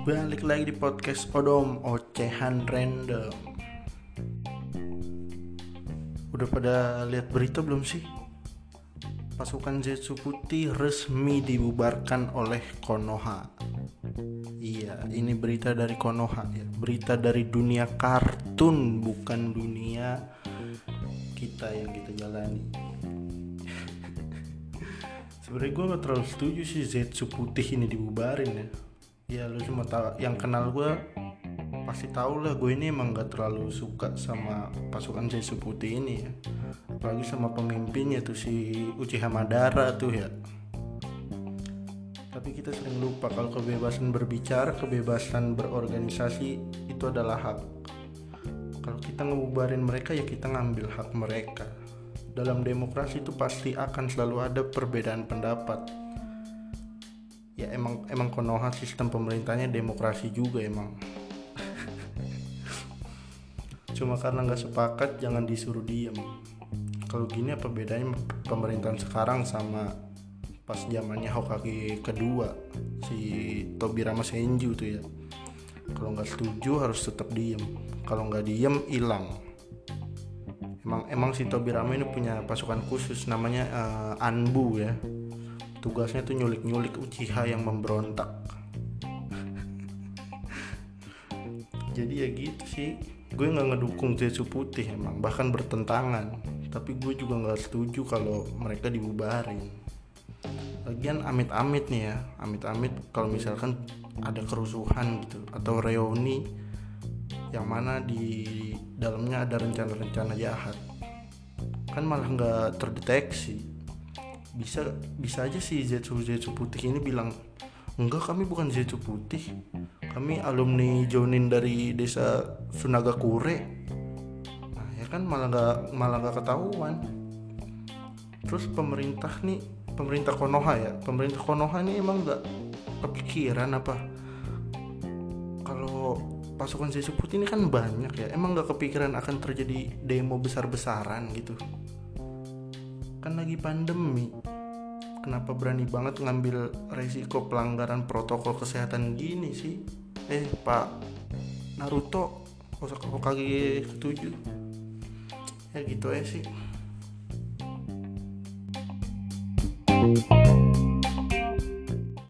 Balik lagi di podcast Odom Ocehan Random. Udah pada lihat berita belum sih? Pasukan Zetsu Putih resmi dibubarkan oleh Konoha. Iya, ini berita dari Konoha ya. Berita dari dunia kartun Bukan dunia kita yang kita jalani. Sebenarnya gue gak terlalu setuju sih Zetsu putih ini dibubarin ya ya lu cuma tahu yang kenal gue pasti tahu lah gue ini emang gak terlalu suka sama pasukan Zetsu putih ini ya. Apalagi sama pemimpinnya tuh si Uchiha Madara tuh ya. Tapi kita sering lupa kalau kebebasan berbicara kebebasan berorganisasi itu adalah hak. Kalau kita ngebubarin mereka ya kita ngambil hak mereka. Dalam demokrasi itu pasti akan selalu ada perbedaan pendapat ya emang emang Konoha sistem pemerintahnya demokrasi juga emang. Cuma karena nggak sepakat jangan disuruh diem. Kalau gini apa bedanya pemerintahan sekarang sama pas zamannya Hokage kedua si Tobirama Senju tuh ya? Kalau nggak setuju harus tetap diem. Kalau nggak diem hilang. Emang emang si Tobirama ini punya pasukan khusus namanya uh, Anbu ya tugasnya tuh nyulik-nyulik Uchiha yang memberontak. Jadi ya gitu sih. Gue nggak ngedukung Zetsu putih emang bahkan bertentangan. Tapi gue juga nggak setuju kalau mereka dibubarin. Lagian amit-amit nih ya amit-amit kalau misalkan ada kerusuhan gitu atau reuni yang mana di dalamnya ada rencana-rencana jahat. Kan malah nggak terdeteksi bisa bisa aja sih Zetsu Zetsu putih ini bilang enggak kami bukan Zetsu putih. Kami alumni Jonin dari desa Sunagakure. Nah ya kan malah nggak malah nggak ketahuan. Terus pemerintah nih pemerintah Konoha ya pemerintah Konoha ini emang nggak kepikiran apa? Kalau pasukan Zetsu putih ini kan banyak ya emang gak kepikiran akan terjadi demo besar-besaran gitu kan lagi pandemi. Kenapa berani banget ngambil resiko pelanggaran protokol kesehatan gini sih? Eh pak Naruto Hokage setuju? ya gitu ya sih. thank you